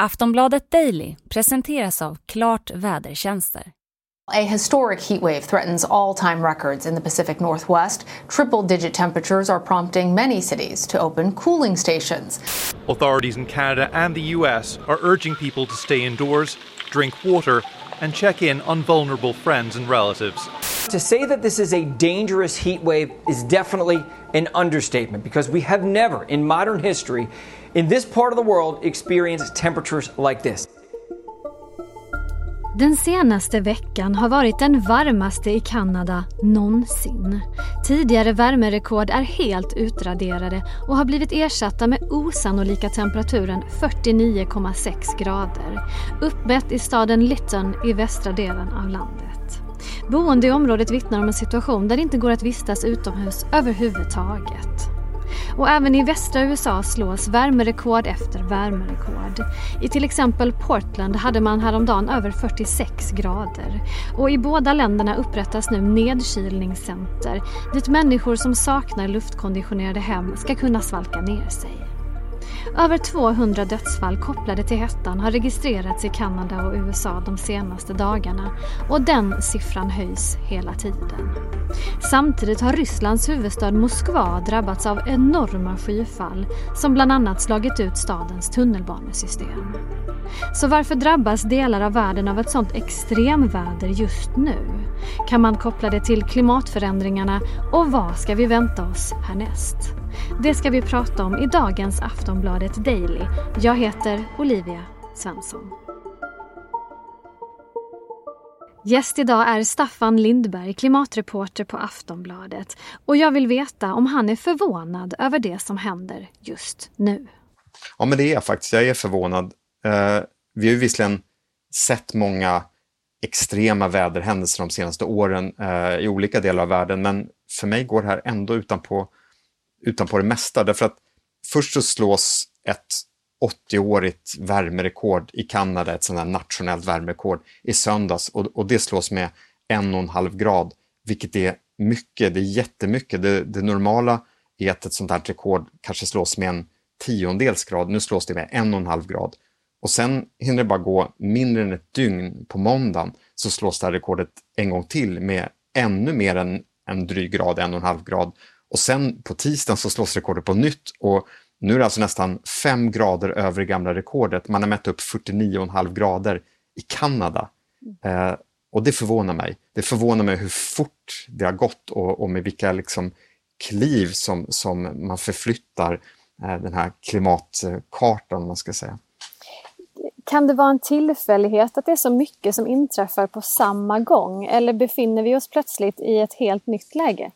Aftonbladet Daily presenteras av Klart Vädertjänster. A historic heat wave threatens all time records in the Pacific Northwest. Triple digit temperatures are prompting many cities to open cooling stations. Authorities in Canada and the US are urging people to stay indoors, drink water, and check in on vulnerable friends and relatives. To say that this is a dangerous heat wave is definitely an understatement because we have never in modern history in this part of the world experienced temperatures like this. Den senaste veckan har varit den varmaste i Kanada någonsin. Tidigare värmerekord är helt utraderade och har blivit ersatta med osannolika temperaturen 49,6 grader. Uppmätt i staden Lytton i västra delen av landet. Boende i området vittnar om en situation där det inte går att vistas utomhus överhuvudtaget. Och även i västra USA slås värmerekord efter värmerekord. I till exempel Portland hade man häromdagen över 46 grader. Och i båda länderna upprättas nu nedkylningscenter dit människor som saknar luftkonditionerade hem ska kunna svalka ner sig. Över 200 dödsfall kopplade till hettan har registrerats i Kanada och USA de senaste dagarna och den siffran höjs hela tiden. Samtidigt har Rysslands huvudstad Moskva drabbats av enorma skyfall som bland annat slagit ut stadens tunnelbanesystem. Så varför drabbas delar av världen av ett sånt extremväder just nu? Kan man koppla det till klimatförändringarna och vad ska vi vänta oss härnäst? Det ska vi prata om i dagens Aftonbladet Daily. Jag heter Olivia Svensson. Gäst idag är Staffan Lindberg, klimatreporter på Aftonbladet. Och jag vill veta om han är förvånad över det som händer just nu. Ja, men det är jag faktiskt. Jag är förvånad. Eh, vi har ju visserligen sett många extrema väderhändelser de senaste åren eh, i olika delar av världen, men för mig går det här ändå utanpå utan på det mesta. Därför att först så slås ett 80-årigt värmerekord i Kanada, ett sånt här nationellt värmerekord, i söndags och, och det slås med en och en halv grad, vilket är mycket, det är jättemycket. Det, det normala är att ett sånt här rekord kanske slås med en tiondels grad, nu slås det med en och en halv grad. Och sen hinner det bara gå mindre än ett dygn på måndagen så slås det här rekordet en gång till med ännu mer än en dryg grad, en och en halv grad. Och sen på tisdagen så slås rekordet på nytt och nu är det alltså nästan fem grader över det gamla rekordet. Man har mätt upp 49,5 grader i Kanada. Eh, och det förvånar mig. Det förvånar mig hur fort det har gått och, och med vilka liksom, kliv som, som man förflyttar eh, den här klimatkartan, man ska säga. Kan det vara en tillfällighet att det är så mycket som inträffar på samma gång eller befinner vi oss plötsligt i ett helt nytt läge?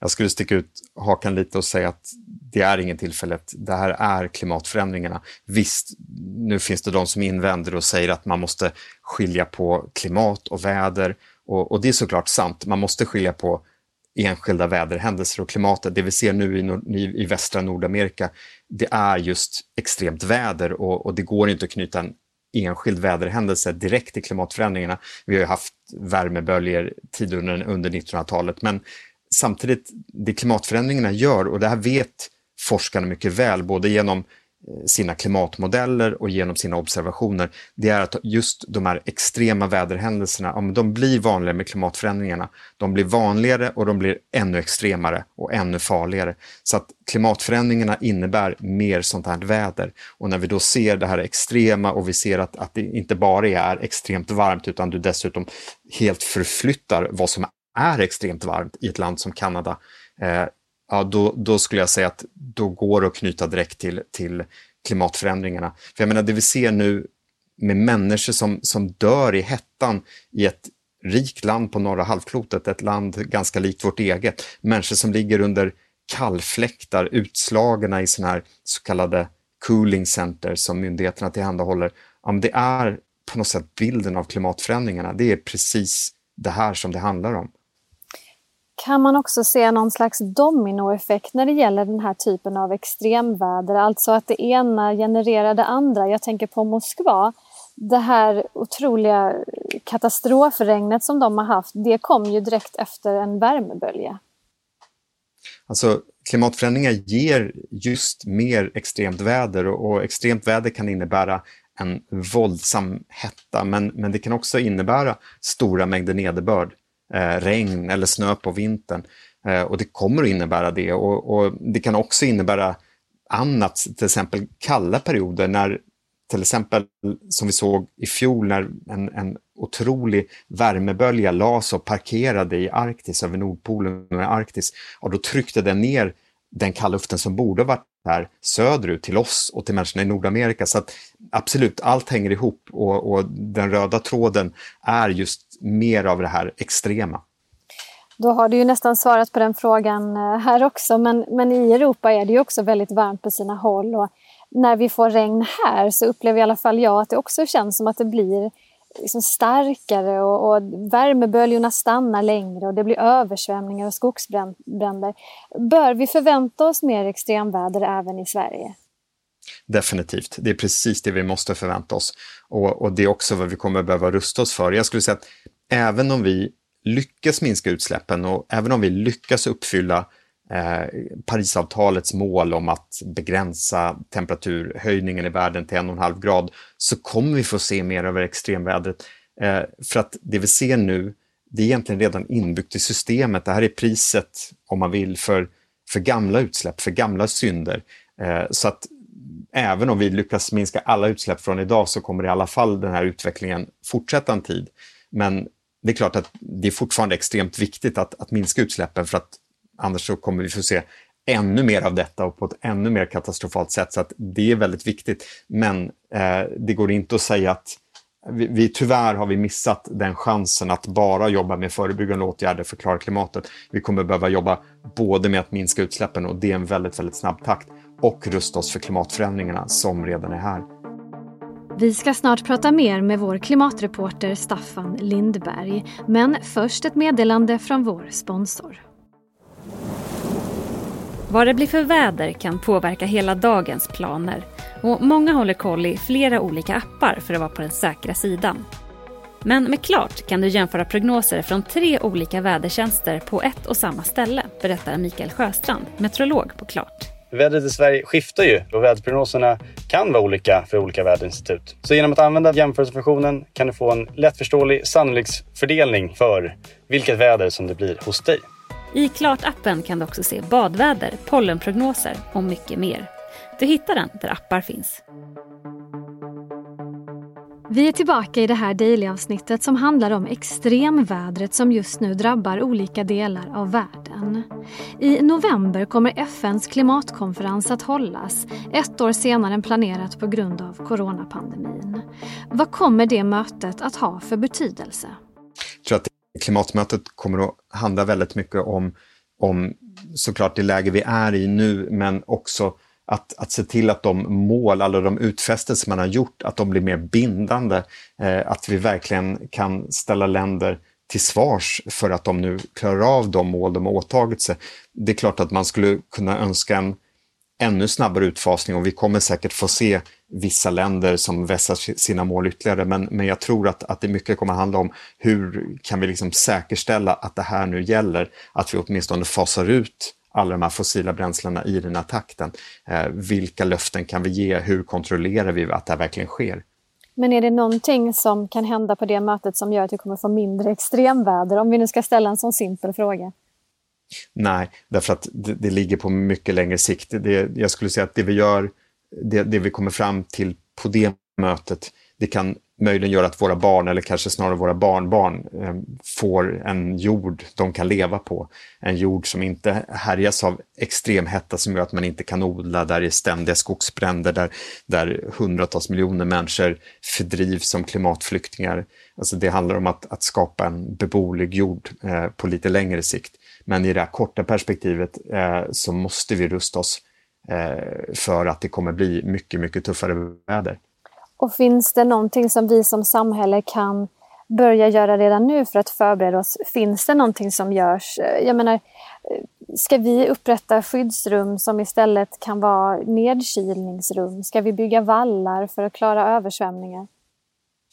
Jag skulle sticka ut hakan lite och säga att det är ingen tillfälligt. Det här är klimatförändringarna. Visst, nu finns det de som invänder och säger att man måste skilja på klimat och väder. Och, och det är såklart sant. Man måste skilja på enskilda väderhändelser och klimatet. Det vi ser nu i, i, i västra Nordamerika, det är just extremt väder och, och det går inte att knyta en enskild väderhändelse direkt till klimatförändringarna. Vi har ju haft värmeböljor tidigare under 1900-talet, men samtidigt, det klimatförändringarna gör, och det här vet forskarna mycket väl, både genom eh, sina klimatmodeller och genom sina observationer, det är att just de här extrema väderhändelserna, de blir vanligare med klimatförändringarna. De blir vanligare och de blir ännu extremare och ännu farligare. Så att klimatförändringarna innebär mer sånt här väder. Och när vi då ser det här extrema och vi ser att, att det inte bara är extremt varmt utan du dessutom helt förflyttar vad som är extremt varmt i ett land som Kanada, eh, ja, då, då, skulle jag säga att då går det att knyta direkt till, till klimatförändringarna. För jag menar, det vi ser nu med människor som, som dör i hettan i ett rikt land på norra halvklotet, ett land ganska likt vårt eget. Människor som ligger under kallfläktar, utslagna i sådana här så kallade cooling center som myndigheterna tillhandahåller. Ja, det är på något sätt bilden av klimatförändringarna. Det är precis det här som det handlar om. Kan man också se någon slags dominoeffekt när det gäller den här typen av extremväder? Alltså att det ena genererar det andra. Jag tänker på Moskva. Det här otroliga katastrofregnet som de har haft, det kom ju direkt efter en värmebölja. Alltså, klimatförändringar ger just mer extremt väder och, och extremt väder kan innebära en våldsam hetta, men, men det kan också innebära stora mängder nederbörd, eh, regn eller snö på vintern. Eh, och det kommer att innebära det och, och, det kan också innebära annat, till exempel kalla perioder när till exempel som vi såg i fjol när en, en otrolig värmebölja las och parkerade i Arktis, över Nordpolen och Arktis, och då tryckte den ner den kalluften som borde varit här söderut till oss och till människorna i Nordamerika. Så att absolut, allt hänger ihop och, och den röda tråden är just mer av det här extrema. Då har du ju nästan svarat på den frågan eh, här också, men, men i Europa är det ju också väldigt varmt på sina håll. Och när vi får regn här så upplever i alla fall jag att det också känns som att det blir liksom starkare och, och värmeböljorna stannar längre och det blir översvämningar och skogsbränder. Bör vi förvänta oss mer extremväder även i Sverige? Definitivt, det är precis det vi måste förvänta oss. Och, och det är också vad vi kommer behöva rusta oss för. Jag skulle säga att även om vi lyckas minska utsläppen och även om vi lyckas uppfylla Eh, Parisavtalets mål om att begränsa temperaturhöjningen i världen till en och en halv grad så kommer vi få se mer över extremvädret. Eh, för att det vi ser nu, det är egentligen redan inbyggt i systemet. Det här är priset, om man vill, för, för gamla utsläpp, för gamla synder. Eh, så att även om vi lyckas minska alla utsläpp från idag så kommer i alla fall den här utvecklingen fortsätta en tid. Men det är klart att det är fortfarande extremt viktigt att, att minska utsläppen för att annars så kommer vi få se ännu mer av detta och på ett ännu mer katastrofalt sätt. Så att det är väldigt viktigt. Men eh, det går inte att säga att vi, vi, tyvärr har vi missat den chansen att bara jobba med förebyggande åtgärder för att klara klimatet. Vi kommer behöva jobba både med att minska utsläppen och det är en väldigt, väldigt snabb takt och rusta oss för klimatförändringarna som redan är här. Vi ska snart prata mer med vår klimatreporter Staffan Lindberg. Men först ett meddelande från vår sponsor. Vad det blir för väder kan påverka hela dagens planer och många håller koll i flera olika appar för att vara på den säkra sidan. Men med Klart kan du jämföra prognoser från tre olika vädertjänster på ett och samma ställe, berättar Mikael Sjöstrand, meteorolog på Klart. Vädret i Sverige skiftar ju och väderprognoserna kan vara olika för olika väderinstitut. Så genom att använda jämförelsefunktionen kan du få en lättförståelig sannolikhetsfördelning för vilket väder som det blir hos dig. I Klart-appen kan du också se badväder, pollenprognoser och mycket mer. Du hittar den där appar finns. Vi är tillbaka i det här daily-avsnittet som handlar om extremvädret som just nu drabbar olika delar av världen. I november kommer FNs klimatkonferens att hållas, ett år senare än planerat på grund av coronapandemin. Vad kommer det mötet att ha för betydelse? Klimatmötet kommer att handla väldigt mycket om, om såklart det läge vi är i nu, men också att, att se till att de mål, alla de utfästelser man har gjort, att de blir mer bindande. Eh, att vi verkligen kan ställa länder till svars för att de nu klarar av de mål de har åtagit sig. Det är klart att man skulle kunna önska en ännu snabbare utfasning och vi kommer säkert få se vissa länder som vässar sina mål ytterligare. Men, men jag tror att, att det mycket kommer handla om hur kan vi liksom säkerställa att det här nu gäller, att vi åtminstone fasar ut alla de här fossila bränslena i den här takten. Eh, vilka löften kan vi ge? Hur kontrollerar vi att det här verkligen sker? Men är det någonting som kan hända på det mötet som gör att vi kommer få mindre extremväder? Om vi nu ska ställa en sån simpel fråga. Nej, därför att det, det ligger på mycket längre sikt. Det, jag skulle säga att det vi gör, det, det vi kommer fram till på det mötet, det kan möjligen göra att våra barn, eller kanske snarare våra barnbarn, eh, får en jord de kan leva på. En jord som inte härjas av extremhetta som gör att man inte kan odla, där det är ständiga skogsbränder, där, där hundratals miljoner människor fördrivs som klimatflyktingar. Alltså det handlar om att, att skapa en beboelig jord eh, på lite längre sikt. Men i det här korta perspektivet eh, så måste vi rusta oss eh, för att det kommer bli mycket, mycket tuffare väder. Och finns det någonting som vi som samhälle kan börja göra redan nu för att förbereda oss? Finns det någonting som görs? Jag menar, ska vi upprätta skyddsrum som istället kan vara nedkylningsrum? Ska vi bygga vallar för att klara översvämningar?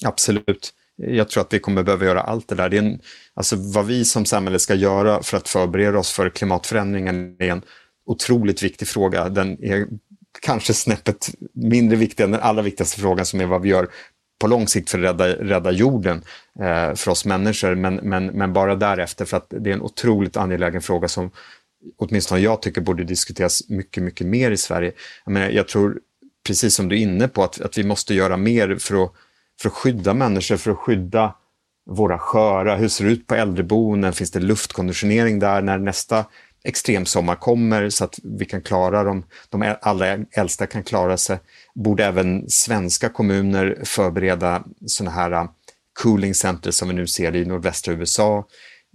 Absolut. Jag tror att vi kommer behöva göra allt det där. Det är en, alltså vad vi som samhälle ska göra för att förbereda oss för klimatförändringen är en otroligt viktig fråga. Den är kanske snäppet mindre viktig än den allra viktigaste frågan som är vad vi gör på lång sikt för att rädda, rädda jorden eh, för oss människor, men, men, men bara därefter för att det är en otroligt angelägen fråga som åtminstone jag tycker borde diskuteras mycket, mycket mer i Sverige. Jag, menar, jag tror, precis som du är inne på, att, att vi måste göra mer för att, för att skydda människor, för att skydda våra sköra. Hur ser det ut på äldreboenden? Finns det luftkonditionering där när nästa extremsommar kommer så att vi kan klara dem, de allra äldsta kan klara sig? Borde även svenska kommuner förbereda sådana här äh, cooling center som vi nu ser i nordvästra USA?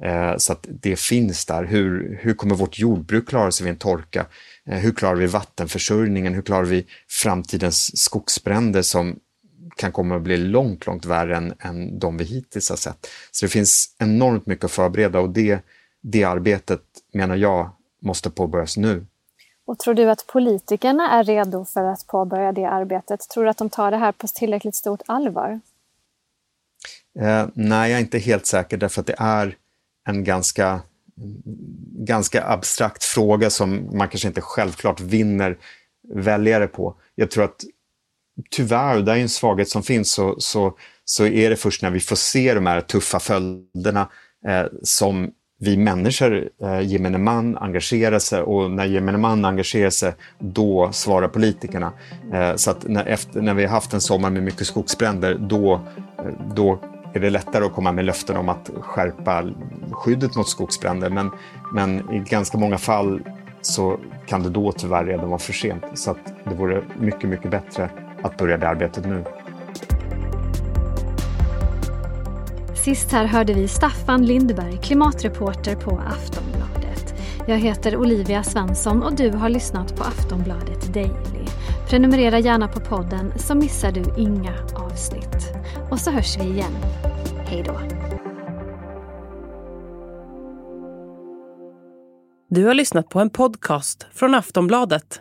Eh, så att det finns där. Hur, hur kommer vårt jordbruk klara sig vid en torka? Eh, hur klarar vi vattenförsörjningen? Hur klarar vi framtidens skogsbränder som kan komma att bli långt, långt värre än, än de vi hittills har sett. Så det finns enormt mycket att förbereda och det, det arbetet, menar jag, måste påbörjas nu. Och tror du att politikerna är redo för att påbörja det arbetet? Tror du att de tar det här på tillräckligt stort allvar? Eh, nej, jag är inte helt säker därför att det är en ganska, ganska abstrakt fråga som man kanske inte självklart vinner väljare på. Jag tror att tyvärr, det är en svaghet som finns, så, så, så är det först när vi får se de här tuffa följderna eh, som vi människor, eh, gemene man, engagerar sig och när gemene man engagerar sig, då svarar politikerna. Eh, så att när, efter, när vi har haft en sommar med mycket skogsbränder, då, eh, då är det lättare att komma med löften om att skärpa skyddet mot skogsbränder. Men, men i ganska många fall så kan det då tyvärr redan vara för sent. Så att det vore mycket, mycket bättre att börja det arbetet nu. Sist här hörde vi Staffan Lindberg, klimatreporter på Aftonbladet. Jag heter Olivia Svensson och du har lyssnat på Aftonbladet Daily. Prenumerera gärna på podden så missar du inga avsnitt. Och så hörs vi igen. Hej då. Du har lyssnat på en podcast från Aftonbladet.